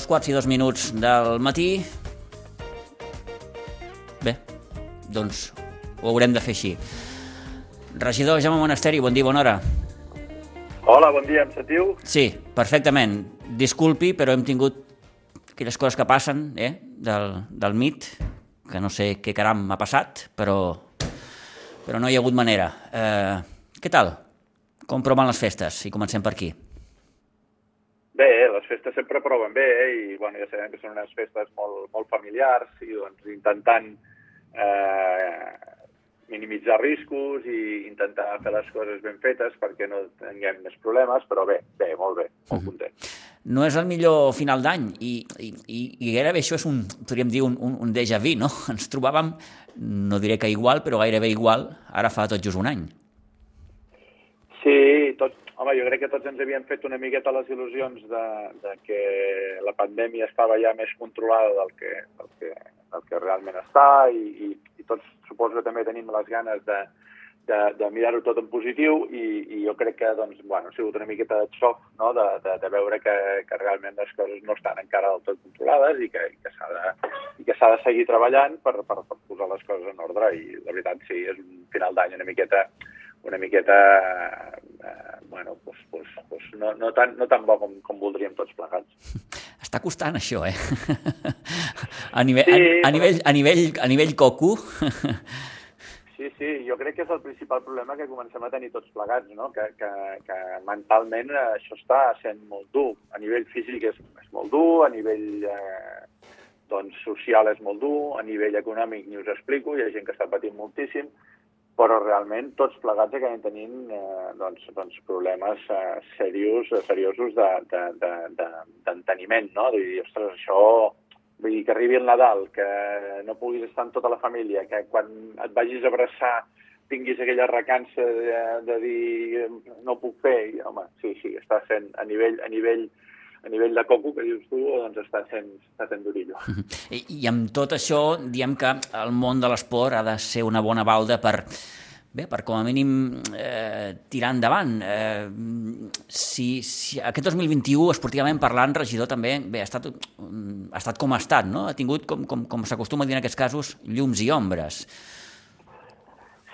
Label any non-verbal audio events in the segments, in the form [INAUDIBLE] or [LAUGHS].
dos quarts i dos minuts del matí. Bé, doncs ho haurem de fer així. Regidor Jaume Monasteri, bon dia, bona hora. Hola, bon dia, em sentiu? Sí, perfectament. Disculpi, però hem tingut aquelles coses que passen eh, del, del MIT, que no sé què caram m'ha passat, però, però no hi ha hagut manera. Eh, què tal? Com proven les festes? I comencem per aquí. Bé, festes sempre proven bé eh? i bueno, ja sabem que són unes festes molt, molt familiars i doncs intentant eh, minimitzar riscos i intentar fer les coses ben fetes perquè no tinguem més problemes, però bé, bé, molt bé, molt content. No és el millor final d'any i, i, i gairebé això és un, podríem dir, un, un, un déjà vu, no? [LAUGHS] Ens trobàvem, no diré que igual, però gairebé igual, ara fa tot just un any. Sí, tot, home, jo crec que tots ens havíem fet una miqueta les il·lusions de, de que la pandèmia estava ja més controlada del que, del que, del que realment està i, i, i tots suposo que també tenim les ganes de, de, de mirar-ho tot en positiu i, i jo crec que doncs, bueno, ha sigut una miqueta de xoc no? de, de, de veure que, que realment les coses no estan encara del tot controlades i que, i que s'ha de, i que de seguir treballant per, per, per posar les coses en ordre i la veritat sí, és un final d'any una miqueta una miqueta eh, bueno, pues, pues, pues no, no, tan, no tan bo com, com voldríem tots plegats. [LAUGHS] Està costant això, eh? [LAUGHS] a, nivell, sí, a, a, nivell, a, nivell, a nivell coco... [LAUGHS] Sí, sí, jo crec que és el principal problema que comencem a tenir tots plegats, no? que, que, que mentalment això està sent molt dur. A nivell físic és, és molt dur, a nivell eh, doncs, social és molt dur, a nivell econòmic ni us explico, hi ha gent que està patint moltíssim, però realment tots plegats acabem tenint eh, doncs, doncs problemes eh, serios, seriosos d'enteniment, de, de, de, no? De dir, ostres, això Vull dir, que arribi el Nadal, que no puguis estar amb tota la família, que quan et vagis a abraçar tinguis aquella recança de, de dir no puc fer. I, home, sí, sí, està sent a nivell, a nivell a nivell de coco, que dius tu, doncs està sent, està sent durillo. [LAUGHS] I, I amb tot això, diem que el món de l'esport ha de ser una bona balda per, Bé, per com a mínim eh, tirar endavant. Eh, si, si aquest 2021, esportivament parlant, regidor també bé, ha, estat, ha estat com ha estat, no? Ha tingut, com, com, com s'acostuma a dir en aquests casos, llums i ombres.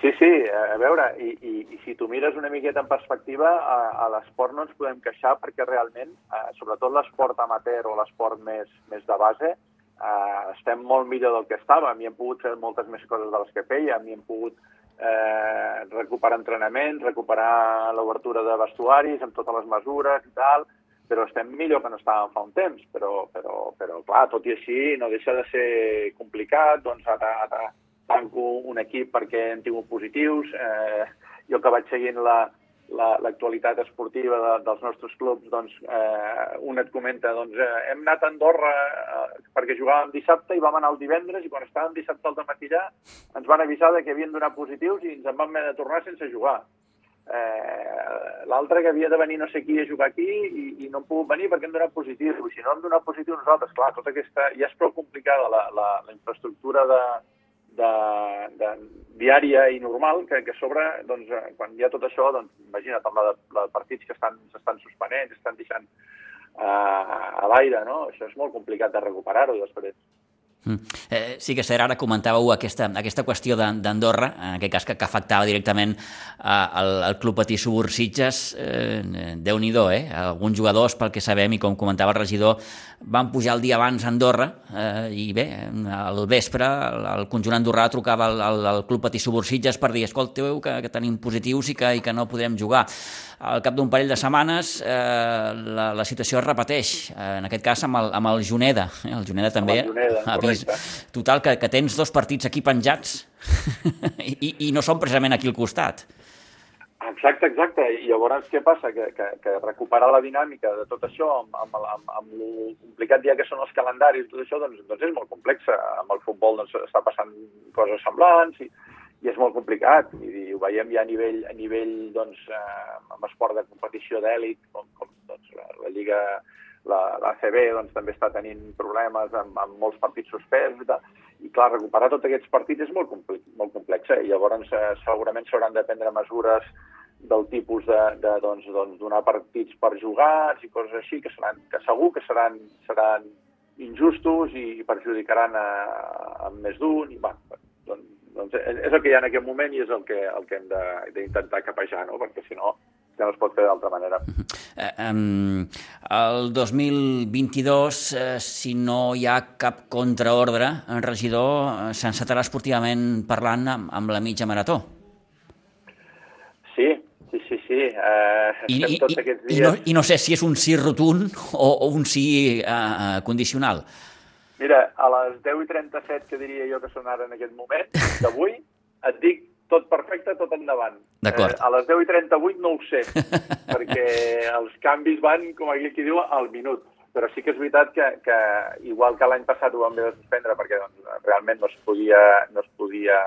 Sí, sí, a veure, i, i, i si tu mires una miqueta en perspectiva, a, a l'esport no ens podem queixar perquè realment, eh, sobretot l'esport amateur o l'esport més, més de base, eh, estem molt millor del que estàvem i hem pogut fer moltes més coses de les que fèiem i hem pogut eh, recuperar entrenaments, recuperar l'obertura de vestuaris amb totes les mesures i tal, però estem millor que no estàvem fa un temps, però, però, però clar, tot i així no deixa de ser complicat, doncs ara, ara tanco un equip perquè hem tingut positius, eh, jo que vaig seguint la, l'actualitat la, esportiva de, dels nostres clubs, doncs eh, un et comenta, doncs eh, hem anat a Andorra eh, perquè jugàvem dissabte i vam anar el divendres i quan estàvem dissabte al matí allà ens van avisar de que havien donat positius i ens en vam haver de tornar sense jugar. Eh, L'altre que havia de venir no sé qui a jugar aquí i, i no hem pogut venir perquè hem donat positiu. I si no hem donat positiu nosaltres, clar, tota aquesta... Ja és prou complicada la, la, la infraestructura de, de, de diària i normal, que, que sobre, doncs, eh, quan hi ha tot això, doncs, imagina't, amb la, la de partits que estan, s'estan suspenent, estan deixant uh, a l'aire, no? Això és molt complicat de recuperar-ho després. Mm. Eh, sí que cert, ara comentàveu aquesta, aquesta qüestió d'Andorra, en aquest cas que, que afectava directament el, el Club Patí Subursitges, eh, Déu-n'hi-do, eh? Alguns jugadors, pel que sabem, i com comentava el regidor, van pujar el dia abans a Andorra eh, i bé, al vespre el, el conjunt andorrà trucava al, al, al Club Patí Subursitges per dir escolteu que, que tenim positius i que, i que no podrem jugar al cap d'un parell de setmanes eh, la, la situació es repeteix, eh, en aquest cas amb el, amb el Juneda. Eh? El Juneda també el Juneda, ha vist. Total, que, que tens dos partits aquí penjats [LAUGHS] i, i no són precisament aquí al costat. Exacte, exacte. I llavors què passa? Que, que, que recuperar la dinàmica de tot això amb, amb, amb, amb el complicat dia que són els calendaris, tot això, doncs, doncs és molt complex. Amb el futbol doncs, està passant coses semblants i, i és molt complicat, i ho veiem ja a nivell, a nivell doncs, eh, amb esport de competició d'èlit, com, com doncs, la, la Lliga, la, l'ACB doncs, també està tenint problemes amb, amb molts partits suspens i tal. I clar, recuperar tots aquests partits és molt, complex, molt complex, eh? i llavors eh, segurament s'hauran de prendre mesures del tipus de, de doncs, doncs, donar partits per jugar i coses així, que, seran, que segur que seran, seran injustos i perjudicaran a, a més d'un. I, bueno, doncs, doncs és el que hi ha en aquest moment i és el que, el que hem d'intentar capejar, no? perquè si no ja no es pot fer d'altra manera. Um, el 2022, eh, si no hi ha cap contraordre, en regidor eh, s'encetarà esportivament parlant amb, amb la mitja marató. Sí, sí, sí, sí. Eh, I, i, tots aquests dies... I, no, I no sé si és un sí rotund o, o un sí eh, condicional. Mira, a les 10 i 37, que diria jo que són ara en aquest moment, d'avui, et dic tot perfecte, tot endavant. D'acord. Eh, a les 10 i 38 no ho sé, [LAUGHS] perquè els canvis van, com aquí qui diu, al minut. Però sí que és veritat que, que igual que l'any passat ho vam haver de suspendre perquè doncs, realment no es podia, no es podia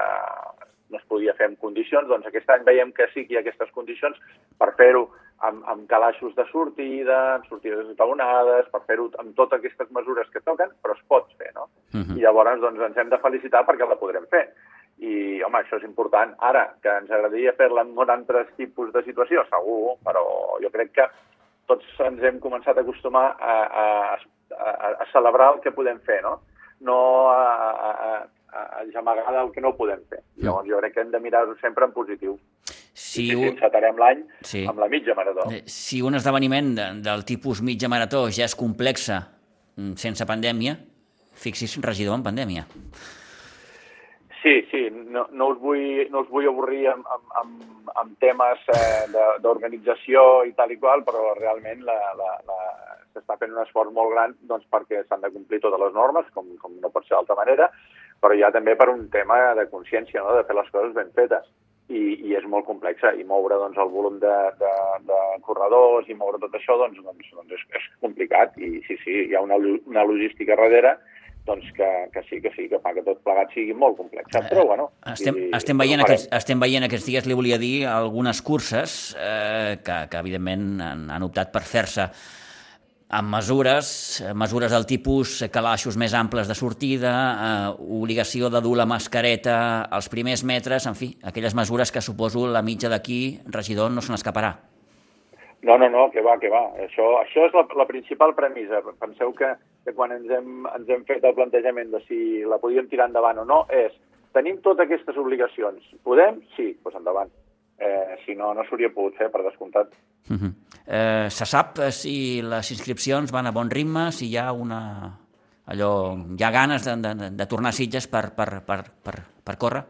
no es podia fer en condicions, doncs aquest any veiem que sí que hi ha aquestes condicions per fer-ho amb, amb calaixos de sortida, amb sortides estalonades, per fer-ho amb totes aquestes mesures que toquen, però es pot fer, no? Uh Mhm. -huh. I llavors doncs, ens hem de felicitar perquè la podrem fer. I, home, això és important. Ara, que ens agradaria fer-la en un altres tipus de situació, segur, però jo crec que tots ens hem començat a acostumar a, a, a, a celebrar el que podem fer, no? No a, a, a, a gemegar el que no podem fer. Llavors jo crec que hem de mirar-ho sempre en positiu. Si, un, encetarem l'any Sí. amb la mitja marató. eh, si un esdeveniment de, del tipus mitja marató ja és complexa mm, sense pandèmia, fixi's, regidor en pandèmia. Sí, no, no, us, vull, no us vull avorrir amb, amb, amb, amb temes eh, d'organització i tal i qual, però realment la, la, la, s'està fent un esforç molt gran doncs, perquè s'han de complir totes les normes, com, com no pot ser d'altra manera, però ja també per un tema de consciència, no? de fer les coses ben fetes. I, i és molt complexa, i moure doncs, el volum de, de, de corredors i moure tot això doncs, doncs, doncs és, és complicat, i sí, sí, hi ha una, una logística darrere doncs que, que sí, que sí, que fa que tot plegat sigui molt complex. Però, bueno... Estem, i- estem, veient aquests, estem veient aquests dies, li volia dir, algunes curses eh, que, que evidentment han, han optat per fer-se amb mesures, eh, mesures del tipus calaixos més amples de sortida, eh, obligació de dur la mascareta als primers metres, en fi, aquelles mesures que suposo la mitja d'aquí, regidor, no se n'escaparà. No, no, no, que va, que va. Això, això és la, la principal premissa. Penseu que, que quan ens hem, ens hem fet el plantejament de si la podíem tirar endavant o no, és tenim totes aquestes obligacions. Podem? Sí, doncs endavant. Eh, si no, no s'hauria pogut fer, per descomptat. Uh -huh. eh, se sap eh, si les inscripcions van a bon ritme, si hi ha una... allò, hi ha ganes de, de, de tornar a Sitges per, per, per, per, per córrer?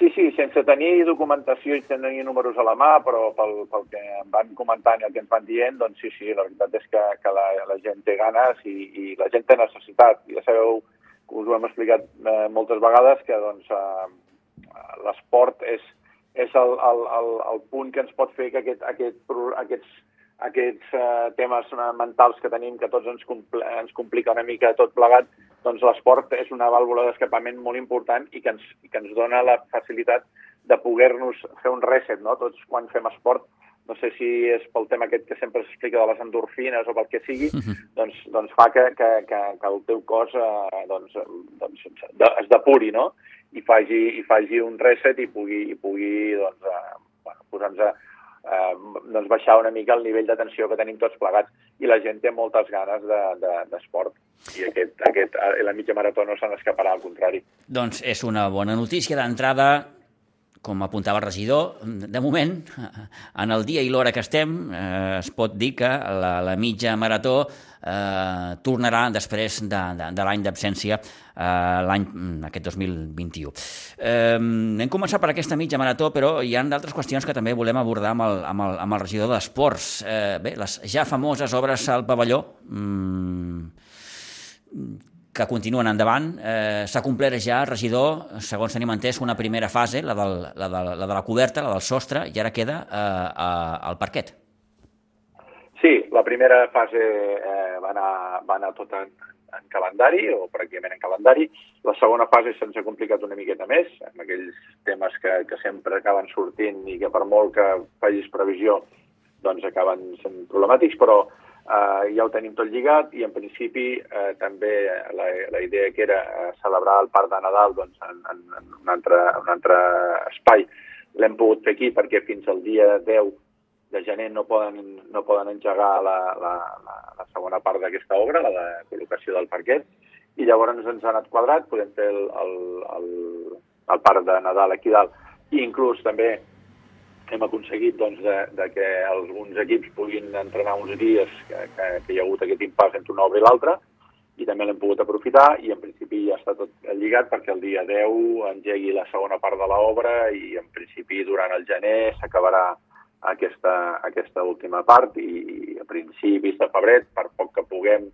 Sí, sí, sense tenir documentació i sense tenir números a la mà, però pel, pel que em van comentant i el que ens van dient, doncs sí, sí, la veritat és que, que la, la gent té ganes i, i la gent té necessitat. Ja sabeu, us ho hem explicat eh, moltes vegades, que doncs, eh, l'esport és, és el, el, el, el punt que ens pot fer que aquest, aquest, aquests, aquests eh, temes mentals que tenim, que tots ens, compl ens complica una mica tot plegat, doncs l'esport és una vàlvula d'escapament molt important i que ens, i que ens dona la facilitat de poder-nos fer un reset, no? Tots quan fem esport, no sé si és pel tema aquest que sempre s'explica de les endorfines o pel que sigui, [LAUGHS] doncs, doncs fa que, que, que, que el teu cos eh, doncs, doncs, de, es depuri, no? I faci, i faci un reset i pugui, i pugui doncs, eh, bueno, posar-nos a, eh, doncs baixar una mica el nivell d'atenció que tenim tots plegats. I la gent té moltes ganes d'esport. De, de, I aquest, aquest, eh, la mitja marató no se n'escaparà, al contrari. Doncs és una bona notícia d'entrada, com apuntava el regidor, de moment, en el dia i l'hora que estem, eh, es pot dir que la, la mitja marató eh, tornarà després de, de, de l'any d'absència, eh, l'any aquest 2021. Eh, hem començat per aquesta mitja marató, però hi ha d'altres qüestions que també volem abordar amb el, amb el, amb el regidor d'Esports. Eh, bé, les ja famoses obres al pavelló, mm, que continuen endavant. Eh, S'ha complert ja, regidor, segons tenim entès, una primera fase, la, del, la, de, la de la coberta, la del sostre, i ara queda eh, a, al parquet. Sí, la primera fase eh, va, anar, va anar tot en, en calendari, o pràcticament en calendari. La segona fase se'ns ha complicat una miqueta més, amb aquells temes que, que sempre acaben sortint i que per molt que facis previsió doncs acaben sent problemàtics, però eh, ja ho tenim tot lligat i en principi eh, també la, la idea que era eh, celebrar el Parc de Nadal doncs, en, en, en, un altre, un altre espai. L'hem pogut fer aquí perquè fins al dia 10 de gener no poden, no poden engegar la, la, la, la segona part d'aquesta obra, la de col·locació del parquet, i llavors ens ha anat quadrat, podem fer el, el, el, el parc de Nadal aquí dalt, i inclús també hem aconseguit doncs, de, de que alguns equips puguin entrenar uns dies que, que, que hi ha hagut aquest impàs entre una obra i l'altra, i també l'hem pogut aprofitar i en principi ja està tot lligat perquè el dia 10 engegui la segona part de l'obra i en principi durant el gener s'acabarà aquesta, aquesta última part i a principis de febrer, per poc que puguem,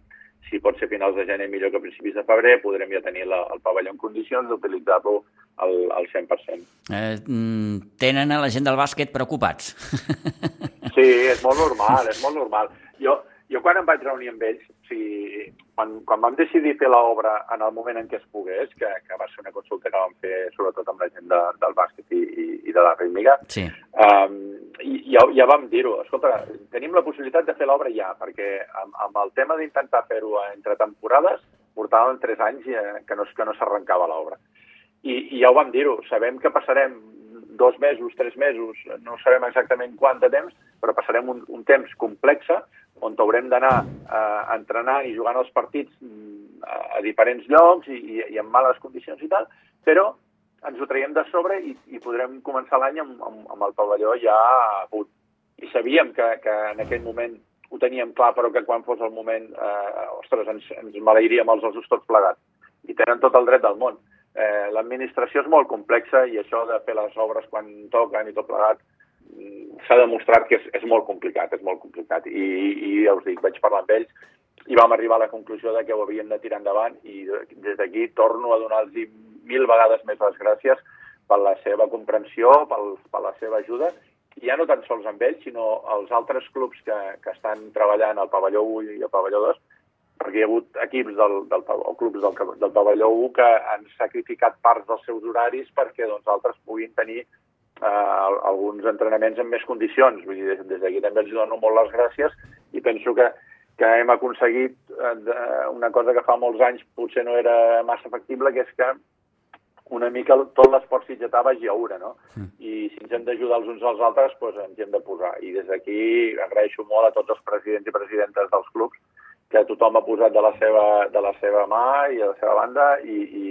si pot ser finals de gener millor que principis de febrer, podrem ja tenir la, el pavelló en condicions d'utilitzar-lo al, al 100%. Eh, mm, tenen a la gent del bàsquet preocupats. Sí, és molt normal, és molt normal. Jo, jo quan em vaig reunir amb ells, o sigui, quan, quan vam decidir fer l'obra en el moment en què es pogués, que, que va ser una consulta que vam fer sobretot amb la gent de, del bàsquet i, i, i de la rítmica, sí. um, i, ja, ja vam dir-ho, escolta, tenim la possibilitat de fer l'obra ja, perquè amb, amb el tema d'intentar fer-ho entre temporades, portàvem tres anys eh, que no, que no s'arrencava l'obra. I, I ja ho vam dir-ho, sabem que passarem dos mesos, tres mesos, no sabem exactament quant de temps, però passarem un, un temps complex on haurem d'anar eh, entrenant i jugant els partits mm, a, a diferents llocs i, i, i en males condicions i tal, però ens ho traiem de sobre i, i podrem començar l'any amb, amb, amb el pavelló ja a punt. I sabíem que, que en aquell moment ho teníem clar, però que quan fos el moment, eh, ostres, ens, ens maleiríem els ossos tots plegats. I tenen tot el dret del món. Eh, L'administració és molt complexa i això de fer les obres quan toquen i tot plegat s'ha demostrat que és, és molt complicat, és molt complicat. I, I ja us dic, vaig parlar amb ells i vam arribar a la conclusió de que ho havien de tirar endavant i des d'aquí torno a donar-los mil vegades més les gràcies per la seva comprensió, per, per la seva ajuda, i ja no tan sols amb ells, sinó els altres clubs que, que estan treballant al pavelló 1 i al pavelló 2, perquè hi ha hagut equips del, del, o clubs del, del pavelló 1 que han sacrificat parts dels seus horaris perquè doncs, altres puguin tenir eh, alguns entrenaments en més condicions. Vull dir, des, d'aquí també els dono molt les gràcies i penso que, que hem aconseguit eh, una cosa que fa molts anys potser no era massa factible, que és que una mica tot l'esport sitgetà vagi a una, no? Mm. I si ens hem d'ajudar els uns als altres, doncs ens hi hem de posar. I des d'aquí agraeixo molt a tots els presidents i presidentes dels clubs que tothom ha posat de la seva, de la seva mà i de la seva banda i, i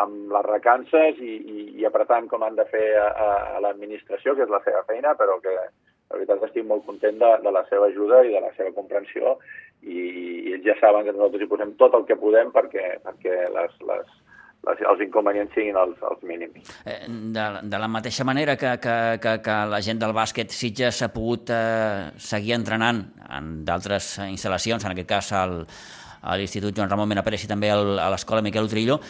amb les recances i, i, i apretant com han de fer a, a, a l'administració, que és la seva feina, però que la veritat estic molt content de, de la seva ajuda i de la seva comprensió i, i ells ja saben que nosaltres hi posem tot el que podem perquè, perquè les, les, els inconvenients siguin els, els mínims. Eh, de, de la mateixa manera que, que, que, que la gent del bàsquet Sitges s'ha pogut eh, seguir entrenant en d'altres instal·lacions, en aquest cas al, a l'Institut Joan Ramon Menapérez i també al, a l'Escola Miquel Utrillo,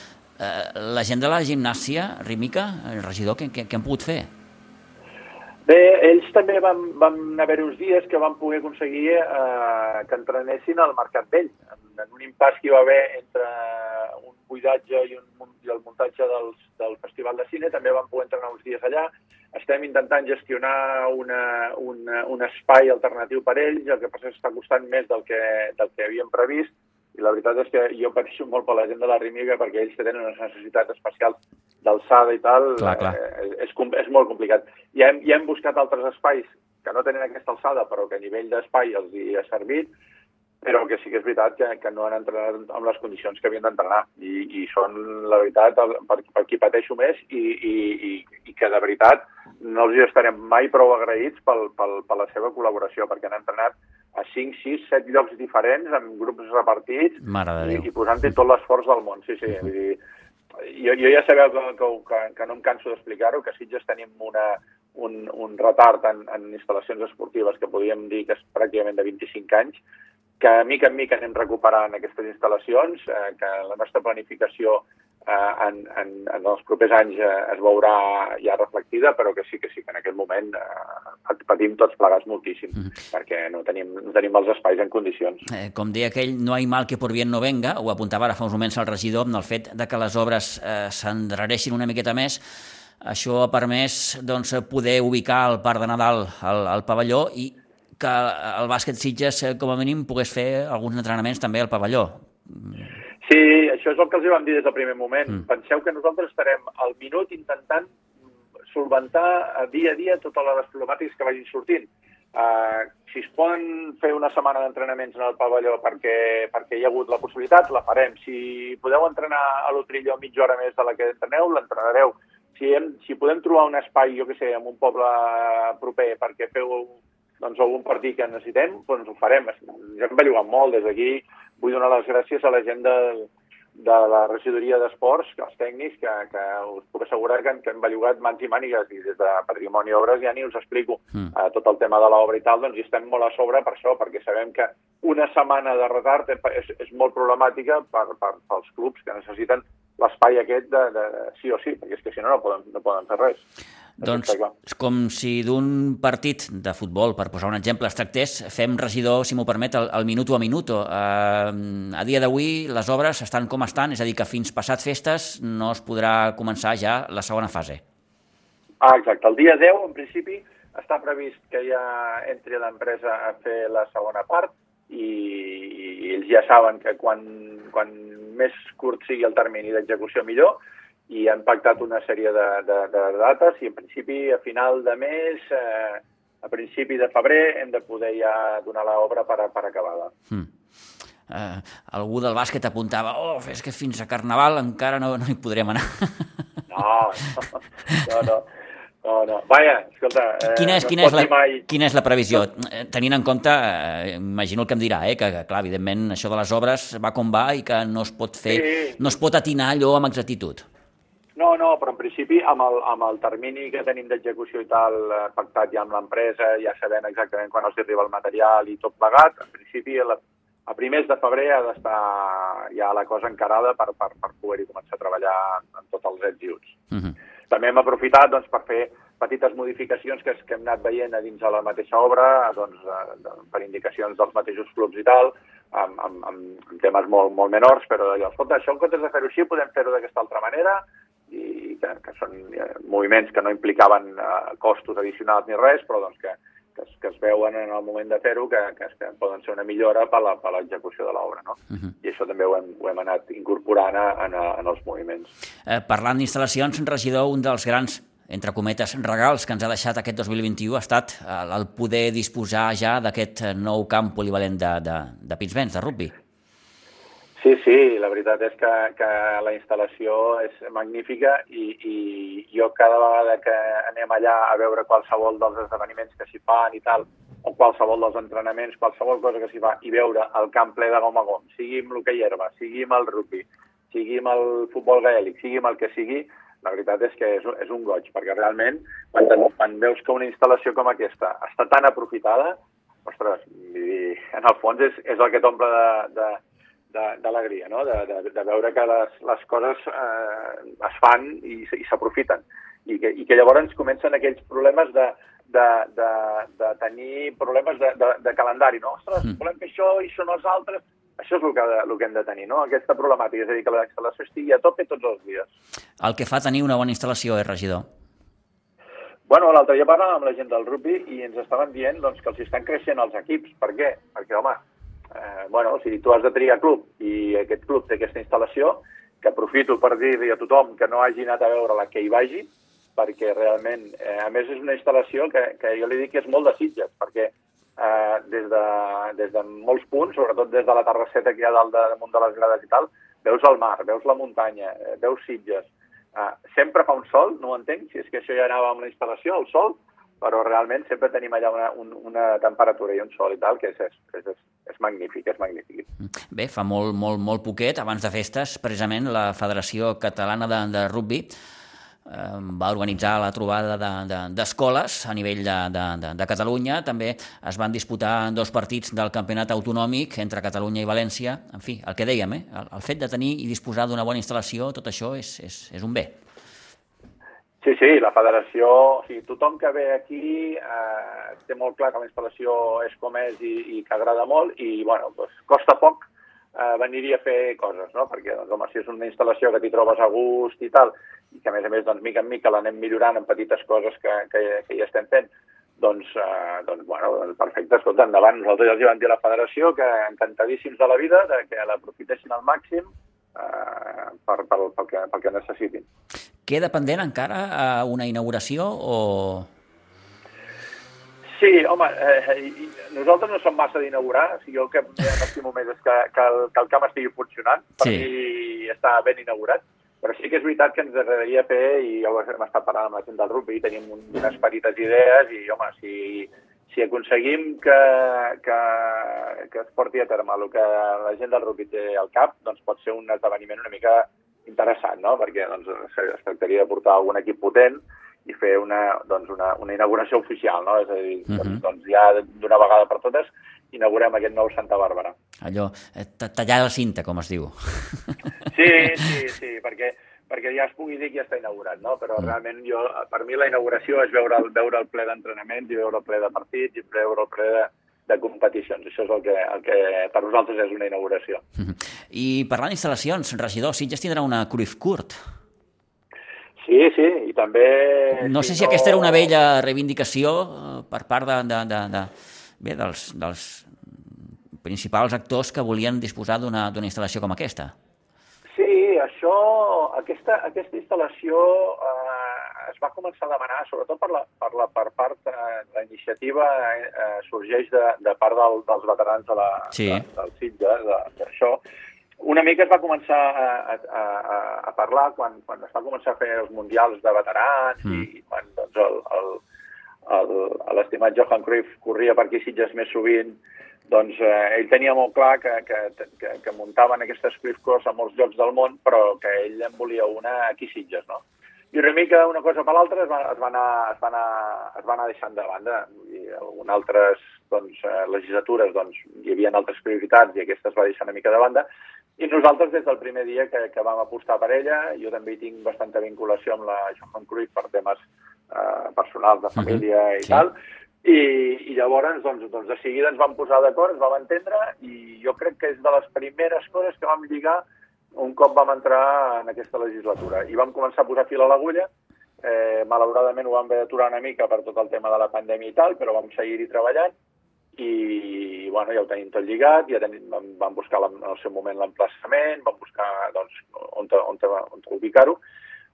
la gent de la gimnàsia rítmica, el regidor, què, què, què han pogut fer? Bé, ells també van, van haver uns dies que van poder aconseguir eh, que entrenessin al Mercat Vell, en, en un impàs que hi va haver entre un buidatge i, un, i el muntatge dels, del Festival de Cine, també van poder entrenar uns dies allà. Estem intentant gestionar una, una, un espai alternatiu per ells, el que passa és que està costant més del que, del que havíem previst, i la veritat és que jo pateixo molt per la gent de la Rímiga perquè ells tenen unes necessitats especials d'alçada i tal, clar, clar. Eh, és, és molt complicat. Ja hem, ja hem buscat altres espais que no tenen aquesta alçada, però que a nivell d'espai els hi ha servit, però que sí que és veritat que, que no han entrenat amb les condicions que havien d'entrenar. I, I són, la veritat, per, per qui pateixo més i, i, i, i que de veritat no els hi estarem mai prou agraïts pel, pel, per la seva col·laboració, perquè han entrenat a 5, 6, 7 llocs diferents, amb grups repartits, i, i posant-hi tot l'esforç del món. Sí, sí, uh -huh. vull dir, jo, jo ja sabeu que, que, que no em canso d'explicar-ho, que Sitges tenim una, un, un retard en, en instal·lacions esportives que podríem dir que és pràcticament de 25 anys, que mica en mica anem recuperant aquestes instal·lacions, eh, que la nostra planificació eh, en, en, en els propers anys eh, es veurà ja reflectida, però que sí que sí que en aquest moment eh, patim tots plegats moltíssim, mm -hmm. perquè no tenim, no tenim els espais en condicions. Eh, com deia aquell, no hi mal que por bien no venga, ho apuntava ara fa uns moments el regidor, amb el fet de que les obres eh, s'endarrereixin una miqueta més, això ha permès doncs, poder ubicar el Parc de Nadal al, al pavelló i que el bàsquet Sitges, eh, com a mínim, pogués fer alguns entrenaments també al pavelló. Sí, això és el que els vam dir des del primer moment. Mm. Penseu que nosaltres estarem al minut intentant solventar a dia a dia totes les problemàtiques que vagin sortint. Uh, si es poden fer una setmana d'entrenaments en el pavelló perquè, perquè hi ha hagut la possibilitat, la farem. Si podeu entrenar a l'Utrillo mitja hora més de la que entreneu, l'entrenareu. Si, hem, si podem trobar un espai, jo que sé, en un poble proper perquè feu doncs, algun partit que necessitem, doncs ho farem. Ja hem bellugat molt des d'aquí. Vull donar les gràcies a la gent del, de la regidoria d'esports, els tècnics, que, que us puc assegurar que, que hem bellugat mans i mànigues i des de Patrimoni i Obres ja ni us explico mm. uh, tot el tema de l'obra i tal, doncs hi estem molt a sobre per això, perquè sabem que una setmana de retard és, és molt problemàtica per, per, pels clubs que necessiten l'espai aquest de, de, de sí o sí, perquè és que si no no poden, no poden fer res. Doncs és com si d'un partit de futbol, per posar un exemple, es tractés, fem regidor, si m'ho permet, el, el minuto a minuto. Uh, a dia d'avui les obres estan com estan, és a dir, que fins passat festes no es podrà començar ja la segona fase. Ah, exacte. El dia 10, en principi, està previst que ja entri l'empresa a fer la segona part i, i ells ja saben que quan, quan més curt sigui el termini d'execució millor, i han pactat una sèrie de, de, de dates i en principi a final de mes, eh, a principi de febrer, hem de poder ja donar l'obra per, per acabada. Mm. Uh, algú del bàsquet apuntava oh, és que fins a Carnaval encara no, no hi podrem anar. No, no, no. No, no. Vaja, escolta... Eh, quina, és, no quina, és la, mai... quina és la previsió? Eh, tenint en compte, eh, imagino el que em dirà, eh, que, que, clar, evidentment, això de les obres va com va i que no es pot fer, sí. no es pot atinar allò amb exactitud. No, no, però en principi amb el, amb el termini que tenim d'execució i tal eh, pactat ja amb l'empresa, ja sabent exactament quan els arriba el material i tot plegat, en principi la, a primers de febrer ha d'estar ja la cosa encarada per, per, per poder-hi començar a treballar en tots els ets i uts. Uh -huh. També hem aprofitat doncs, per fer petites modificacions que, que hem anat veient a dins de la mateixa obra, doncs, de, per indicacions dels mateixos clubs i tal, amb, amb, amb temes molt, molt menors, però escolta, això en comptes de fer-ho així podem fer-ho d'aquesta altra manera, i que, que són eh, moviments que no implicaven eh, costos addicionals ni res, però doncs que, que, es, que es veuen en el moment de fer-ho que, que, que poden ser una millora per l'execució de l'obra. No? Uh -huh. I això també ho hem, ho hem anat incorporant a, a, en els moviments. Eh, parlant d'instal·lacions, regidor, un dels grans entre cometes, regals que ens ha deixat aquest 2021 ha estat eh, el poder disposar ja d'aquest nou camp polivalent de, de, de Pinsbens, de rugby. Sí, sí, la veritat és que, que la instal·lació és magnífica i, i jo cada vegada que anem allà a veure qualsevol dels esdeveniments que s'hi fan i tal, o qualsevol dels entrenaments, qualsevol cosa que s'hi fa, i veure el camp ple de gom a gom, sigui amb l'hoquei herba, sigui amb el rugby, sigui amb el futbol gaèlic, sigui amb el que sigui, la veritat és que és, és un goig, perquè realment, quan, quan veus que una instal·lació com aquesta està tan aprofitada, ostres, en el fons és, és el que t'omple de, de, d'alegria, no? de, de, de veure que les, les coses eh, es fan i, i s'aprofiten. I que, I que llavors comencen aquells problemes de, de, de, de tenir problemes de, de, de calendari, no? Ostres, mm. volem fer això i els altres. Això és el que, el que hem de tenir, no? Aquesta problemàtica, és a dir, que la instal·lació estigui a tope tots els dies. El que fa tenir una bona instal·lació és, regidor? Bueno, l'altre dia parlàvem amb la gent del rugby i ens estaven dient doncs, que els estan creixent els equips. Per què? Perquè, home, eh, bueno, si tu has de triar club i aquest club té aquesta instal·lació, que aprofito per dir-li a tothom que no hagi anat a veure-la que hi vagi, perquè realment, eh, a més és una instal·lació que, que jo li dic que és molt de Sitges, perquè eh, des, de, des de molts punts, sobretot des de la terrasseta que hi ha dalt de, damunt de les grades i tal, veus el mar, veus la muntanya, eh, veus Sitges. Eh, sempre fa un sol, no ho entenc, si és que això ja anava amb la instal·lació, el sol, però realment sempre tenim allà una, un, una temperatura i un sol i tal, que és, és, és, és magnífic, és magnífic. Bé, fa molt, molt, molt poquet, abans de festes, precisament la Federació Catalana de, de Rugby eh, va organitzar la trobada d'escoles de, de, a nivell de, de, de, de Catalunya. També es van disputar dos partits del campionat autonòmic entre Catalunya i València. En fi, el que dèiem, eh? el, el fet de tenir i disposar d'una bona instal·lació, tot això és, és, és un bé. Sí, sí, la federació, o sigui, tothom que ve aquí eh, té molt clar que la instal·lació és com és i, i que agrada molt i, bueno, doncs, costa poc eh, venir-hi a fer coses, no? Perquè, doncs, home, si és una instal·lació que t'hi trobes a gust i tal, i que, a més a més, doncs, mica en mica l'anem millorant en petites coses que, que, que hi estem fent, doncs, eh, doncs bueno, doncs, perfecte, escolta, endavant. Nosaltres ja els vam dir a la federació que encantadíssims de la vida, de que l'aprofitessin al màxim eh, per, per, pel, que, pel que necessitin. queda pendent encara a una inauguració o... Sí, home, eh, nosaltres no som massa d'inaugurar, o sigui, jo el que m'estimo més és que, que, el, que el camp estigui funcionant, per sí. mi està ben inaugurat, però sí que és veritat que ens agradaria fer, i ja ho hem estat parlant amb la gent del rugby, tenim unes petites idees, i home, si, si aconseguim que, que, que es porti a terme el que la gent del rugby té al cap, doncs pot ser un esdeveniment una mica interessant, no? perquè doncs, es tractaria de portar algun equip potent, i fer una, doncs una, una inauguració oficial, no? És a dir, uh -huh. doncs, doncs ja d'una vegada per totes inaugurem aquest nou Santa Bàrbara. Allò, eh, tallar la cinta, com es diu. Sí, [LAUGHS] sí, sí, perquè, perquè ja es pugui dir que ja està inaugurat, no? Però -huh. realment jo, per mi la inauguració és veure el, veure el ple d'entrenaments i veure el ple de partits i veure el ple de, de competicions. Això és el que, el que per nosaltres és una inauguració. -huh. I parlant d'instal·lacions, regidor, Sitges tindrà una Cruyff Court. Sí, sí, i també... No sé si no... aquesta era una vella reivindicació eh, per part de, de, de, de, bé, dels, dels principals actors que volien disposar d'una instal·lació com aquesta. Això, aquesta, aquesta instal·lació eh, es va començar a demanar, sobretot per, la, per, la, per part, eh, la iniciativa eh, sorgeix de, de part del, dels veterans de la, sí. de, del Sitge, d'això, una mica es va començar a, a, a, a parlar quan, quan es va començar a fer els mundials de veterans mm. i quan doncs, l'estimat Johan Cruyff corria per aquí Sitges més sovint, doncs eh, ell tenia molt clar que, que, que, que muntaven aquestes Cruyff Course a molts llocs del món, però que ell en volia una aquí Sitges, no? I una mica una cosa per l'altra es, va, es, va anar, es, va anar, es va anar deixant de banda. I en altres doncs, eh, legislatures doncs, hi havia altres prioritats i aquesta es va deixar una mica de banda, i nosaltres, des del primer dia que, que vam apostar per ella, jo també tinc bastanta vinculació amb la Johan Cruyff per temes eh, personals, de família uh -huh. i sí. tal, i, i llavors, doncs, doncs, de seguida ens vam posar d'acord, ens vam entendre, i jo crec que és de les primeres coses que vam lligar un cop vam entrar en aquesta legislatura. I vam començar a posar fil a l'agulla, eh, malauradament ho vam haver d'aturar una mica per tot el tema de la pandèmia i tal, però vam seguir-hi treballant, i bueno, ja ho tenim tot lligat, ja tenim, vam, vam buscar la, en el seu moment l'emplaçament, vam buscar doncs, on, on, on, on ubicar-ho,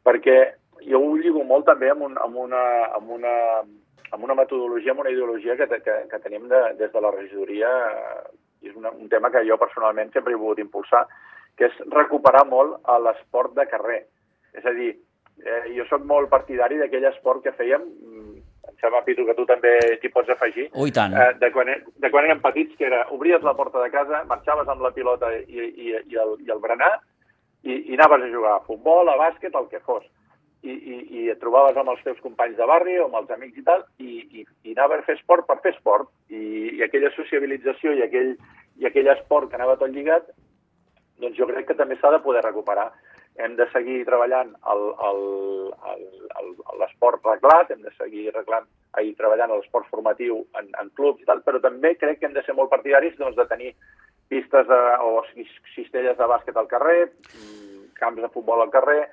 perquè jo ho lligo molt també amb, un, amb, una, amb, una, amb una metodologia, amb una ideologia que, que, que tenim de, des de la regidoria, i és una, un tema que jo personalment sempre he volgut impulsar, que és recuperar molt l'esport de carrer. És a dir, eh, jo sóc molt partidari d'aquell esport que fèiem sembla, Pitu, que tu també t'hi pots afegir. Ui, tant. Eh, de, quan, de quan érem petits, que era obries la porta de casa, marxaves amb la pilota i, i, i, el, i el berenar i, i anaves a jugar a futbol, a bàsquet, el que fos. I, i, i et trobaves amb els teus companys de barri o amb els amics i tal, i, i, i anaves a fer esport per fer esport. I, i aquella sociabilització i aquell, i aquell esport que anava tot lligat, doncs jo crec que també s'ha de poder recuperar hem de seguir treballant l'esport reglat, hem de seguir arreglant, ahir treballant l'esport formatiu en, en clubs i tal, però també crec que hem de ser molt partidaris doncs, de tenir pistes de, o cistelles de bàsquet al carrer, mm, camps de futbol al carrer,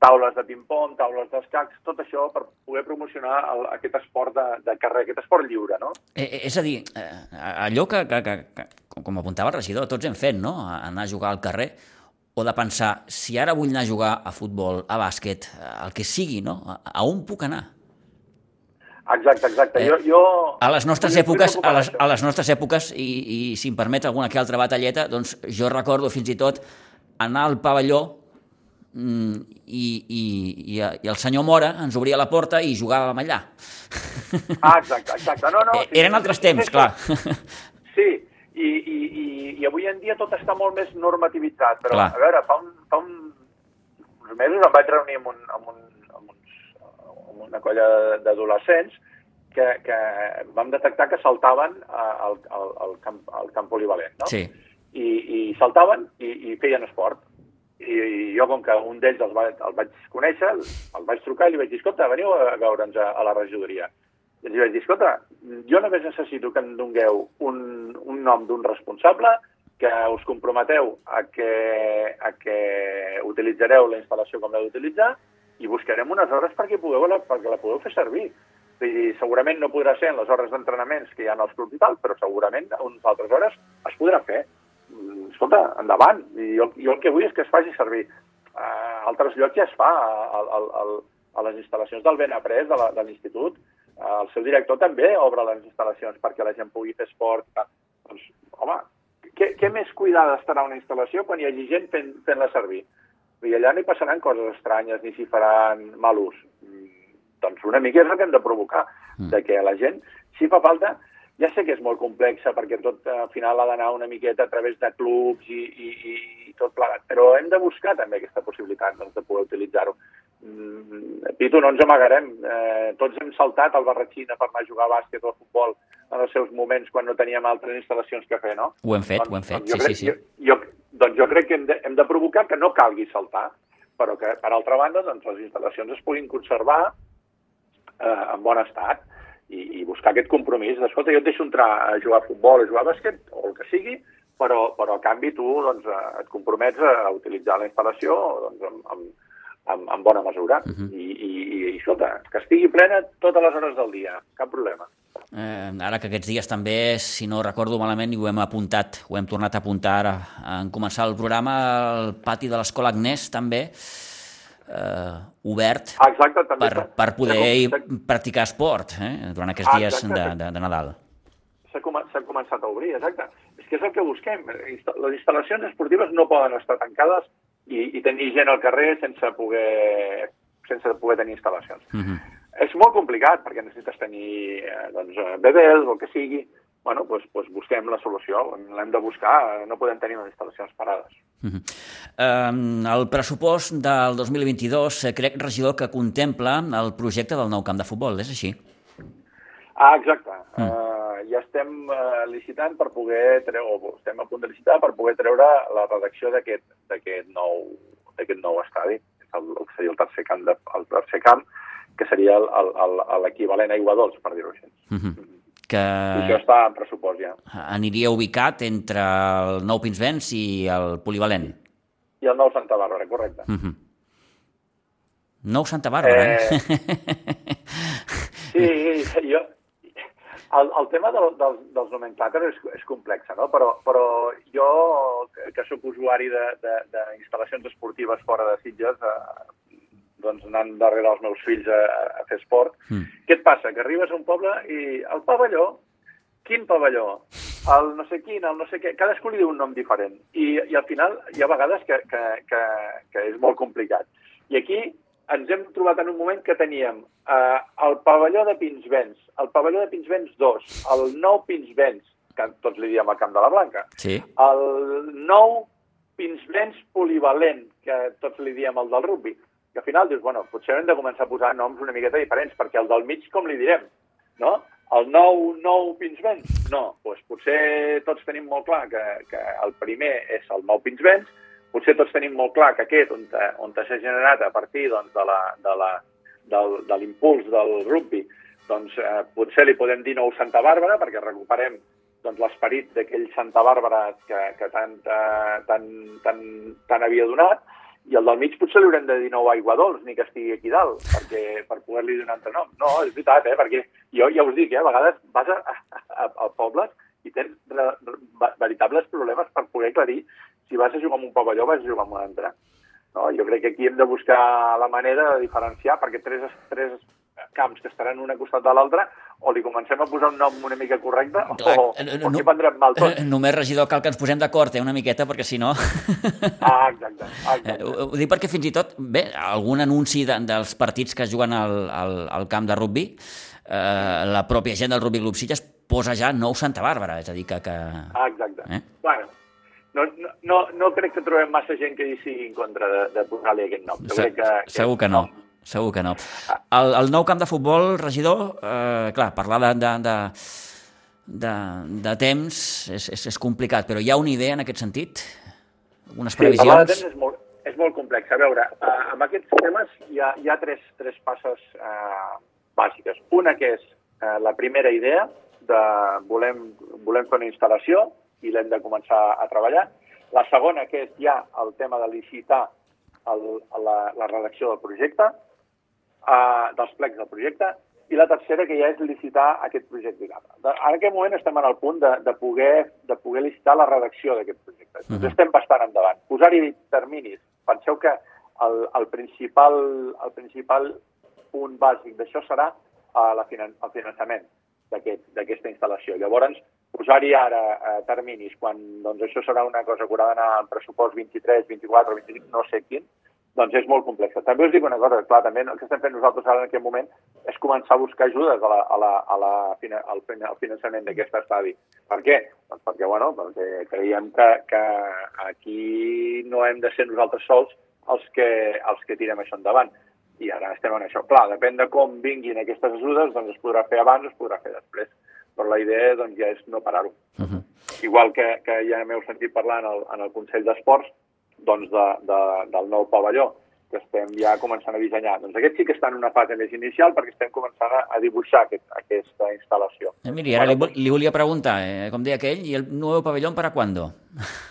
taules de ping-pong, taules d'escacs, tot això per poder promocionar el, aquest esport de, de carrer, aquest esport lliure, no? Eh, eh és a dir, eh, allò que, que, que, que, com apuntava el regidor, tots hem fet, no?, anar a jugar al carrer, o de pensar, si ara vull anar a jugar a futbol, a bàsquet, el que sigui, no? A on puc anar? Exacte, exacte. Eh, jo, jo... A les nostres èpoques, a les, a les nostres èpoques i, i si em permet alguna que altra batalleta, doncs jo recordo fins i tot anar al pavelló mm, i, i, i, i el senyor Mora ens obria la porta i jugàvem allà. Ah, exacte, exacte. No, no, sí, Eren altres temps, sí, clar. Sí, i, i, i, i avui en dia tot està molt més normativitzat, però Clar. a veure, fa, un, fa un, uns mesos em vaig reunir amb, un, amb, un, amb, uns, amb una colla d'adolescents que, que vam detectar que saltaven al, al, al, camp, al camp polivalent, no? Sí. I, i saltaven i, i feien esport. I, i jo, com que un d'ells el, va, el vaig conèixer, el vaig trucar i li vaig dir, escolta, veniu a veure'ns a, a la regidoria. I els vaig dir, escolta, jo només necessito que em dongueu un, un nom d'un responsable, que us comprometeu a que, a que utilitzareu la instal·lació com l'heu d'utilitzar i buscarem unes hores perquè, pugueu la, perquè la pugueu fer servir. Vull dir, segurament no podrà ser en les hores d'entrenaments que hi ha als clubs i tal, però segurament a unes altres hores es podrà fer. Escolta, endavant. I jo, jo el que vull és que es faci servir. Uh, altres llocs ja es fa. A, a, a, a les instal·lacions del Benaprés, de l'institut, el seu director també obre les instal·lacions perquè la gent pugui fer esport. Doncs, home, què, què més cuidada estarà una instal·lació quan hi hagi gent fent, fent-la servir? I allà no hi passaran coses estranyes ni s'hi faran mal ús. Mm, doncs una mica és el que hem de provocar, mm. de que la gent, si fa falta, ja sé que és molt complexa perquè tot al final ha d'anar una miqueta a través de clubs i, i, i tot plegat, però hem de buscar també aquesta possibilitat doncs, de poder utilitzar-ho. Mm, Pitu, no ens amagarem. Eh, tots hem saltat al Barratxina per anar a jugar a bàsquet o a futbol en els seus moments quan no teníem altres instal·lacions que fer, no? Ho hem fet, doncs, ho hem fet, doncs sí, crec, sí, sí. Jo, jo, doncs jo crec que hem de, hem de provocar que no calgui saltar, però que, per altra banda, doncs, les instal·lacions es puguin conservar eh, en bon estat i, i buscar aquest compromís. Escolta, jo et deixo entrar a jugar a futbol, a jugar a bàsquet, o el que sigui, però, però a canvi tu doncs, et compromets a utilitzar la instal·lació doncs, amb, amb, en, en bona mesura. Uh -huh. I, i, I, escolta, que estigui plena totes les hores del dia, cap problema. Eh, ara que aquests dies també, si no recordo malament, i ho hem apuntat, ho hem tornat a apuntar ara, en començar el programa, el pati de l'Escola Agnès també, eh, obert Exacte, també per, per poder practicar esport eh, durant aquests dies de, de, de Nadal. S'ha com començat a obrir, exacte. És que és el que busquem. Les instal·lacions esportives no poden estar tancades i, i tenir gent al carrer sense poder, sense poder tenir instal·lacions. Uh mhm. -huh. És molt complicat perquè necessites tenir eh, doncs, eh, bebès o el que sigui. Bueno, doncs, doncs busquem la solució, l'hem de buscar, no podem tenir les instal·lacions parades. Uh -huh. um, el pressupost del 2022 eh, crec, regidor, que contempla el projecte del nou camp de futbol, és així? Ah, exacte. Uh -huh. uh, ja estem eh, licitant per poder treure, o estem a punt de licitar per poder treure la redacció d'aquest nou, nou estadi, el, el que seria el tercer camp, de, el tercer camp que seria l'equivalent a Aigua Dols, per dir-ho així. Uh. -huh. Que... Això està en pressupost ja. Aniria ubicat entre el Nou Pinsbens i el Polivalent. I el Nou Santa Bàrbara, correcte. Mhm. -huh. Nou Santa Bàrbara, eh? eh? Sí, jo, el, el tema del, del, dels nomenclàters és, és complex, no? però, però jo, que sóc usuari d'instal·lacions esportives fora de Sitges, eh, doncs anant darrere els meus fills a, a fer esport, mm. què et passa? Que arribes a un poble i el pavelló, quin pavelló? El no sé quin, el no sé què, cadascú li diu un nom diferent. I, i al final hi ha vegades que, que, que, que és molt complicat. I aquí ens hem trobat en un moment que teníem eh, el pavelló de Pinsbens, el pavelló de Pinsbens 2, el nou Pinsbens, que tots li diem al Camp de la Blanca, sí. el nou Pinsbens polivalent, que tots li diem el del rugby, que al final dius, bueno, potser hem de començar a posar noms una miqueta diferents, perquè el del mig com li direm, no? El nou, nou Pinsbens? No, doncs potser tots tenim molt clar que, que el primer és el nou Pinsbens, potser tots tenim molt clar que aquest, on, on s'ha generat a partir doncs, de la, de la, del, de l'impuls del rugby, doncs eh, potser li podem dir nou Santa Bàrbara, perquè recuperem doncs, l'esperit d'aquell Santa Bàrbara que, que tant, eh, tant, tant, tant havia donat, i el del mig potser li haurem de dir nou Aigua Dols, ni que estigui aquí dalt, perquè, per poder-li donar un altre nom. No, és veritat, eh? perquè jo ja us dic, eh? a vegades vas a, a, a, a pobles i tens re, re, veritables problemes per poder aclarir si vas a jugar amb un pavelló, vas a jugar amb un altre. No? Jo crec que aquí hem de buscar la manera de diferenciar, perquè tres, tres camps que estaran un a costat de l'altre, o li comencem a posar un nom una mica correcte, Clar, o, no, o no, prendrem mal tot. Només, regidor, cal que ens posem d'acord eh, una miqueta, perquè si no... Ah, exacte. exacte. Eh, ho, ho dic perquè fins i tot, bé, algun anunci de, dels partits que juguen al, al, al camp de rugby, eh, la pròpia gent del Rugby Club Sitges posa ja nou Santa Bàrbara, és a dir, que... que... Ah, exacte. Eh? Bueno, no, no, no crec que trobem massa gent que hi sigui en contra de, de posar-li aquest nom. Se, crec que, que segur que no. Nom. Segur que no. El, el nou camp de futbol, regidor, eh, clar, parlar de, de, de, de, de temps és, és, és complicat, però hi ha una idea en aquest sentit? Algunes previsions? Sí, parlar de temps és molt, és molt complex. A veure, eh, amb aquests temes hi ha, hi ha tres, tres passes eh, bàsiques. Una que és eh, la primera idea de volem, volem fer una instal·lació, i l'hem de començar a treballar. La segona, que és ja el tema de licitar el, la, la redacció del projecte, eh, dels plecs del projecte, i la tercera, que ja és licitar aquest projecte. En aquest moment estem en el punt de, de, poder, de poder licitar la redacció d'aquest projecte. Uh -huh. estem bastant endavant. Posar-hi terminis. Penseu que el, el, principal, el principal punt bàsic d'això serà uh, la finan el finançament d'aquesta aquest, instal·lació. Llavors, posar-hi ara uh, terminis, quan doncs, això serà una cosa que haurà d'anar en pressupost 23, 24, 25, no sé quin, doncs és molt complex. També us dic una cosa, clar, també el que estem fent nosaltres ara en aquest moment és començar a buscar ajudes a la, a la, a la, al, al finançament d'aquest estadi. Per què? Doncs perquè, bueno, perquè creiem que, que aquí no hem de ser nosaltres sols els que, els que tirem això endavant. I ara estem en això. Clar, depèn de com vinguin aquestes ajudes, doncs es podrà fer abans o es podrà fer després. Però la idea doncs, ja és no parar-ho. Uh -huh. Igual que, que ja m'heu sentit parlar en el, en el Consell d'Esports, doncs, de, de, del nou pavelló que estem ja començant a dissenyar. Doncs aquest sí que està en una fase més inicial perquè estem començant a, dibuixar aquest, aquesta instal·lació. Eh, miri, ara bueno, li, li volia preguntar, eh, com deia aquell, i el nou pavelló per a quando?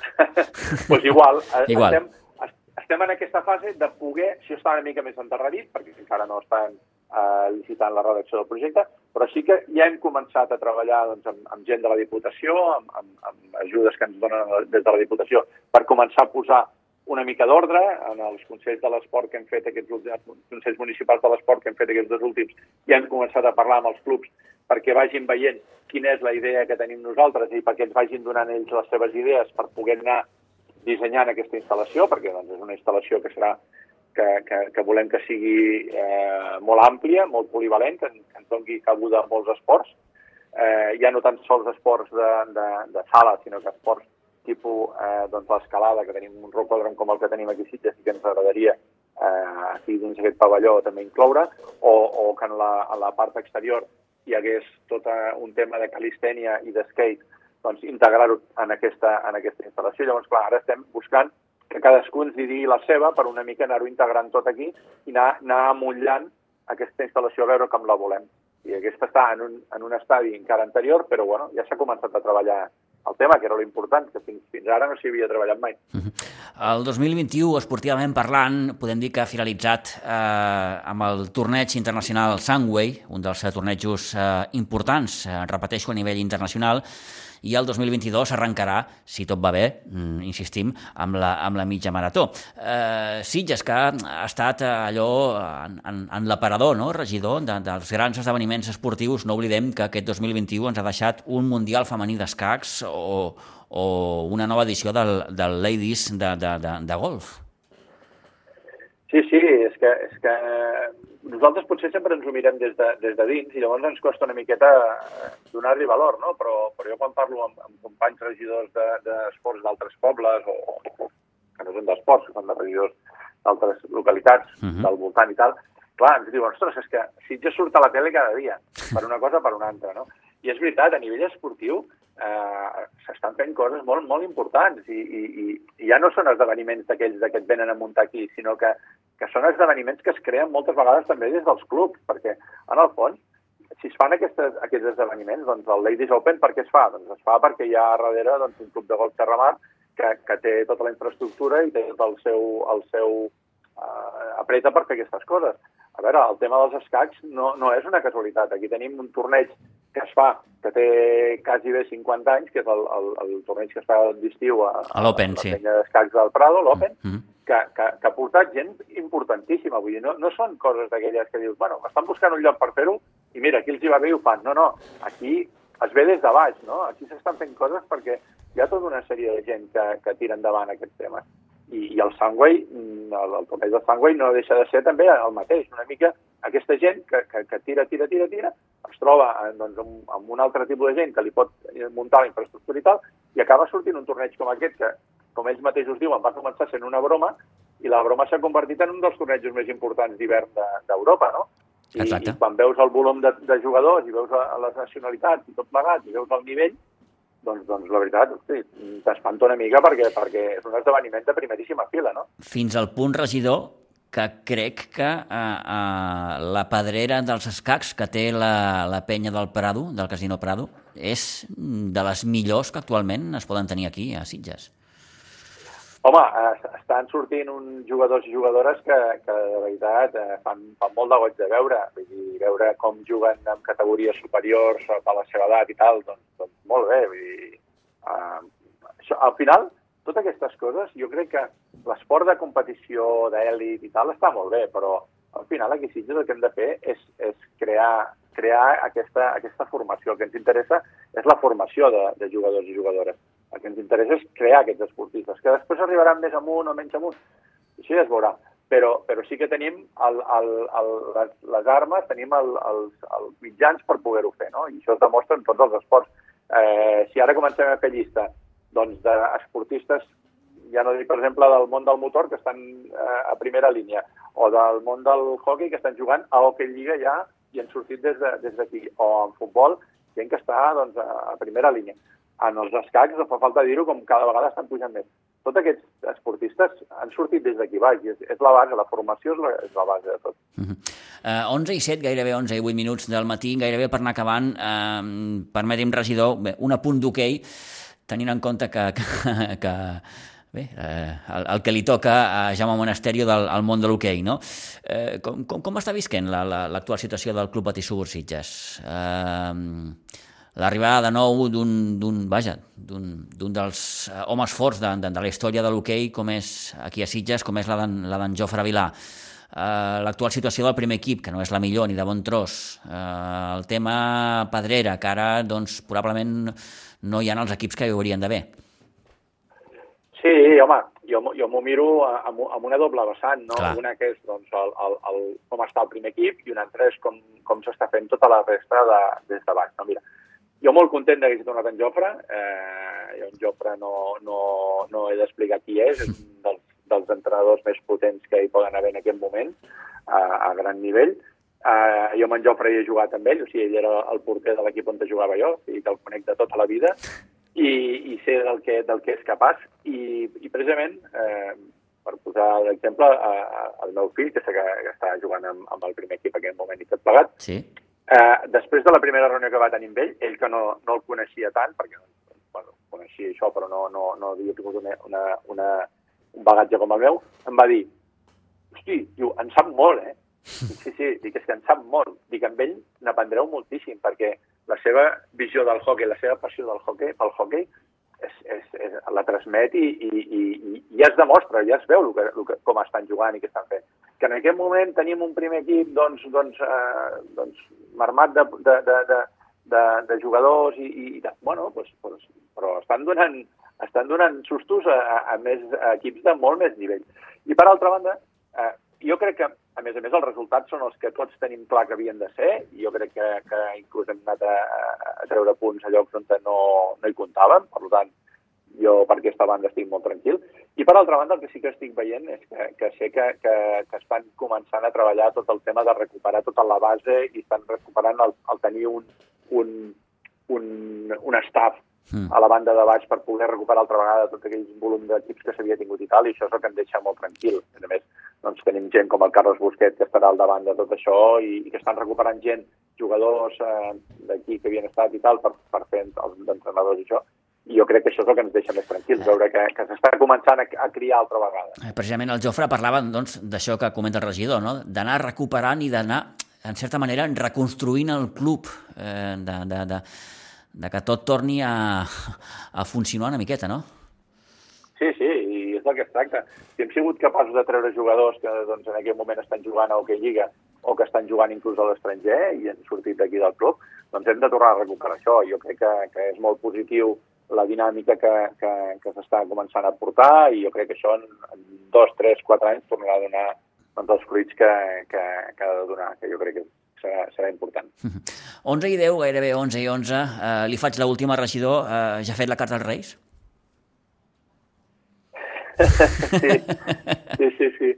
[LAUGHS] pues igual, eh, [LAUGHS] igual. Estem, estem en aquesta fase de poder, si està una mica més enterradit, perquè encara no estan eh, licitant la redacció del projecte, però sí que ja hem començat a treballar doncs, amb, amb gent de la Diputació, amb, amb, amb ajudes que ens donen des de la Diputació, per començar a posar una mica d'ordre. En els consells de l'esport que hem fet aquests últims, consells municipals de l'esport que hem fet aquests dos últims, ja hem començat a parlar amb els clubs perquè vagin veient quina és la idea que tenim nosaltres i perquè ens vagin donant ells les seves idees per poder anar dissenyant aquesta instal·lació, perquè doncs, és una instal·lació que serà que, que, que volem que sigui eh, molt àmplia, molt polivalent, que, que ens doni cabuda a molts esports, eh, ja no tan sols esports de, de, de sala, sinó que esports tipus eh, doncs l'escalada, que tenim un rocòdrom com el que tenim aquí a Sitges i que ens agradaria eh, aquí dins aquest pavelló també incloure, o, o que en la, en la part exterior hi hagués tot un tema de calistènia i de skate, doncs integrar-ho en, aquesta, en aquesta instal·lació. Llavors, clar, ara estem buscant que cadascú ens digui la seva per una mica anar-ho integrant tot aquí i anar, anar amullant aquesta instal·lació a veure com la volem. I aquesta està en un, en un estadi encara anterior, però bueno, ja s'ha començat a treballar el tema, que era l'important, que fins, fins ara no s'hi havia treballat mai. -huh. El 2021, esportivament parlant, podem dir que ha finalitzat eh, amb el torneig internacional Sunway, un dels tornejos eh, importants, eh, repeteixo, a nivell internacional, i el 2022 arrencarà, si tot va bé, mm, insistim, amb la, amb la mitja marató. Eh, Sitges, que ha estat allò en, en, en l'aparador, no?, regidor de, dels grans esdeveniments esportius, no oblidem que aquest 2021 ens ha deixat un Mundial femení d'escacs o, o una nova edició del, del Ladies de, de, de, de golf. Sí, sí, és que, és que nosaltres potser sempre ens ho mirem des de, des de dins i llavors ens costa una miqueta eh, donar-li valor, no? Però, però jo quan parlo amb, amb companys regidors d'esports de, d'altres pobles o, o que no són d'esports, que són de regidors d'altres localitats uh mhm. -huh. del voltant i tal, clar, ens diuen, ostres, és que Sitges surt a la tele cada dia, per una cosa per una altra, no? I és veritat, a nivell esportiu eh, s'estan fent coses molt, molt importants i, i, i ja no són esdeveniments d'aquells que et venen a muntar aquí, sinó que que són esdeveniments que es creen moltes vegades també des dels clubs, perquè, en el fons, si es fan aquestes, aquests esdeveniments, doncs el Ladies Open per què es fa? Doncs es fa perquè hi ha darrere doncs, un club de golf Terramar que, que té tota la infraestructura i té tot el seu, el seu uh, apreta per fer aquestes coses. A veure, el tema dels escacs no, no és una casualitat. Aquí tenim un torneig que es fa, que té quasi bé 50 anys, que és el, el, el torneig que es fa d'estiu a, a l'Open, sí. A d'escacs del Prado, l'Open, mm -hmm que, que, que ha portat gent importantíssima. Vull dir, no, no són coses d'aquelles que dius, bueno, estan buscant un lloc per fer-ho i mira, aquí els hi va bé i ho fan. No, no, aquí es ve des de baix, no? Aquí s'estan fent coses perquè hi ha tota una sèrie de gent que, que tira endavant aquests temes. I, i el Sangway, mm, el, el torneig del Sangway no deixa de ser també el mateix, una mica aquesta gent que, que, que tira, tira, tira, tira, es troba doncs, amb, amb un altre tipus de gent que li pot muntar la infraestructura i tal, i acaba sortint un torneig com aquest que com ells mateixos diuen, va començar sent una broma i la broma s'ha convertit en un dels tornejos més importants d'hivern d'Europa, no? I, I quan veus el volum de, de jugadors i veus a, a les nacionalitats i tot plegat i veus el nivell, doncs, doncs la veritat, t'espanta una mica perquè, perquè és un esdeveniment de primeríssima fila, no? Fins al punt, regidor, que crec que eh, eh, la pedrera dels escacs que té la, la penya del Prado, del Casino Prado, és de les millors que actualment es poden tenir aquí a Sitges. Home, estan sortint uns jugadors i jugadores que, que de veritat eh, fan, fan molt de goig de veure. Vull dir, veure com juguen en categories superiors a la seva edat i tal, doncs, doncs molt bé. Vull dir, uh, això, al final, totes aquestes coses, jo crec que l'esport de competició, d'èlit i tal, està molt bé, però al final aquí Sitges el que hem de fer és, és crear, crear aquesta, aquesta formació. El que ens interessa és la formació de, de jugadors i jugadores. El que ens interessa és crear aquests esportistes, que després arribaran més amunt o menys amunt. Això ja es veurà. Però, però sí que tenim el, el, el, les, les armes, tenim el, els, els mitjans per poder-ho fer, no? I això es demostra en tots els esports. Eh, si ara comencem a fer llista doncs, d'esportistes, ja no dic, per exemple, del món del motor, que estan eh, a primera línia, o del món del hockey, que estan jugant a Hockey Lliga ja i han sortit des d'aquí, de, o en futbol, gent que està doncs, a, a primera línia. En els escacs, no fa falta dir-ho, com cada vegada estan pujant més. Tots aquests esportistes han sortit des d'aquí baix, és, és la base, la formació és la, és la base de tot. Uh -huh. uh, 11 i 7, gairebé 11 i 8 minuts del matí, gairebé per anar acabant, uh, permeti'm, regidor, bé, un apunt d'hoquei, tenint en compte que, que, que bé, eh, el, el que li toca a Jaume Monasterio del al món de l'hoquei, no? Eh, com, com, com està visquent l'actual la, la, situació del Club Patí Subursitges? Eh, L'arribada de nou d'un vaja, d'un dels eh, homes forts de, de, de la història de l'hoquei, com és aquí a Sitges, com és la d'en Jofre Vilà. Uh, l'actual situació del primer equip, que no és la millor ni de bon tros, uh, el tema Pedrera, que ara doncs, probablement no hi ha els equips que hi haurien d'haver. Sí, home, jo, jo m'ho miro amb, amb una doble vessant, no? Clar. Una que és doncs, el, el, el, com està el primer equip i una altra és com, com s'està fent tota la resta de, des de baix. No, mira, jo molt content d'haver tornat en Jofre. Eh, jo en Jofre no, no, no he d'explicar qui és, és un dels, dels entrenadors més potents que hi poden haver en aquest moment, a, a gran nivell. Uh, jo amb en Jofre hi he jugat amb ell, o sigui, ell era el porter de l'equip on jugava jo, i que el conec de tota la vida, i, i sé del que, del que és capaç. I, i precisament, eh, per posar l'exemple, uh, el meu fill, que que, que està jugant amb, amb el primer equip en aquest moment i tot plegat, sí. eh, després de la primera reunió que va tenir amb ell, ell que no, no el coneixia tant, perquè bueno, coneixia això, però no, no, no havia tingut una, una, una, un bagatge com el meu, em va dir, hosti, diu, en sap molt, eh? Sí, sí, dic, és que en sap molt. Dic, amb ell n'aprendreu moltíssim, perquè la seva visió del hockey, la seva passió del hockey, pel hockey, és, és, és, la transmet i, i, i, i ja es demostra, ja es veu el que, el que, com estan jugant i què estan fent. Que en aquest moment tenim un primer equip doncs, doncs, eh, doncs marmat de, de, de, de, de, de jugadors i, i, i bueno, doncs, doncs, però estan donant, estan donant sustos a, a, més, a equips de molt més nivell. I per altra banda, eh, jo crec que, a més a més, els resultats són els que tots tenim clar que havien de ser, i jo crec que, que inclús hem anat a, a treure punts a llocs on no, no hi comptàvem, per tant, jo per aquesta banda estic molt tranquil. I per altra banda, el que sí que estic veient és que, que sé que, que, que estan començant a treballar tot el tema de recuperar tota la base i estan recuperant el, el tenir un, un, un, un staff mm. a la banda de baix per poder recuperar altra vegada tot aquell volum d'equips que s'havia tingut i tal, i això és el que em deixa molt tranquil. A més, doncs tenim gent com el Carlos Busquet que estarà al davant de tot això i, i que estan recuperant gent, jugadors eh, d'aquí que havien estat i tal, per, per fer els entrenadors i això, i jo crec que això és el que ens deixa més tranquils, veure que, que s'està començant a, a criar altra vegada. Eh, precisament el Jofre parlava doncs, d'això doncs, que comenta el regidor, no? d'anar recuperant i d'anar, en certa manera, reconstruint el club, eh, de, de, de, de que tot torni a, a funcionar una miqueta, no? Sí, sí, del que es tracta. Si hem sigut capaços de treure jugadors que doncs, en aquest moment estan jugant a Hockey Lliga o que estan jugant inclús a l'estranger i han sortit d'aquí del club, doncs hem de tornar a recuperar això. Jo crec que, que és molt positiu la dinàmica que, que, que s'està començant a portar i jo crec que això en, en dos, tres, quatre anys tornarà a donar doncs, els fruits que, que, que ha de donar, que jo crec que serà, serà important. [LAUGHS] 11 i 10, gairebé 11 i 11. Uh, li faig l'última, regidor. Uh, ja ha fet la carta als Reis? Sí, sí, sí, sí.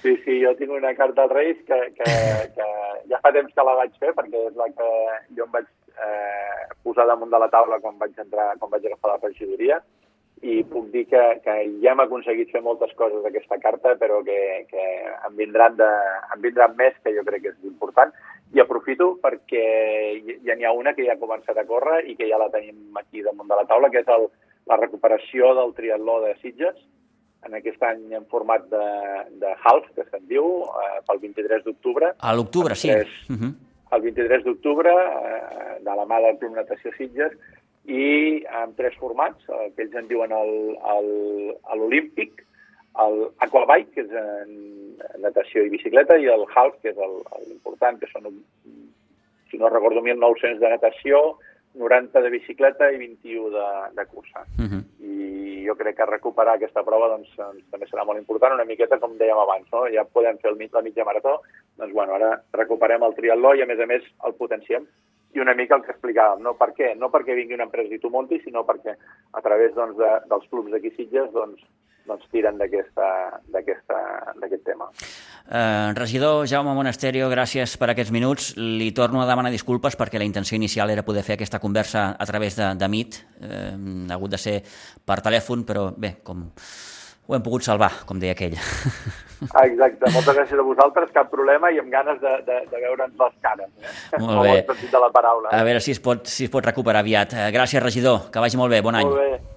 Sí, sí, jo tinc una carta als Reis que, que, que ja fa temps que la vaig fer perquè és la que jo em vaig eh, posar damunt de la taula quan vaig entrar, quan vaig agafar la regidoria i puc dir que, que ja hem aconseguit fer moltes coses d'aquesta carta, però que, que en, vindran de, en vindran més, que jo crec que és important. I aprofito perquè ja n'hi ha una que ja ha començat a córrer i que ja la tenim aquí damunt de la taula, que és el, la recuperació del triatló de Sitges, en aquest any en format de, de half, que se'n diu, eh, pel 23 d'octubre. A l'octubre, sí. Uh -huh. El 23 d'octubre, eh, de la mà del Club Natació Sitges, i amb tres formats, eh, que ells en diuen l'Olímpic, l'Aquabike, que és en natació i bicicleta, i el Half, que és l'important, que són, si no recordo, 1.900 de natació, 90 de bicicleta i 21 de, de cursa. Uh -huh. I jo crec que recuperar aquesta prova doncs, doncs, també serà molt important, una miqueta com dèiem abans, no? ja podem fer el, la mitja marató, doncs bueno, ara recuperem el triatló i a més a més el potenciem i una mica el que explicàvem, no? Per què? No perquè vingui una empresa i t'ho munti, sinó perquè a través doncs, de, dels clubs d'aquí Sitges doncs, doncs tiren d'aquest tema. Eh, regidor Jaume Monasterio, gràcies per aquests minuts. Li torno a demanar disculpes perquè la intenció inicial era poder fer aquesta conversa a través de, de Meet. Eh, ha hagut de ser per telèfon, però bé, com ho hem pogut salvar, com deia aquell. Ah, exacte, moltes gràcies a vosaltres, cap problema i amb ganes de, de, de veure'ns les cares. Eh? Molt bé. de la paraula. A veure si es pot, si es pot recuperar aviat. Eh, gràcies, regidor, que vagi molt bé, bon any. Molt bé.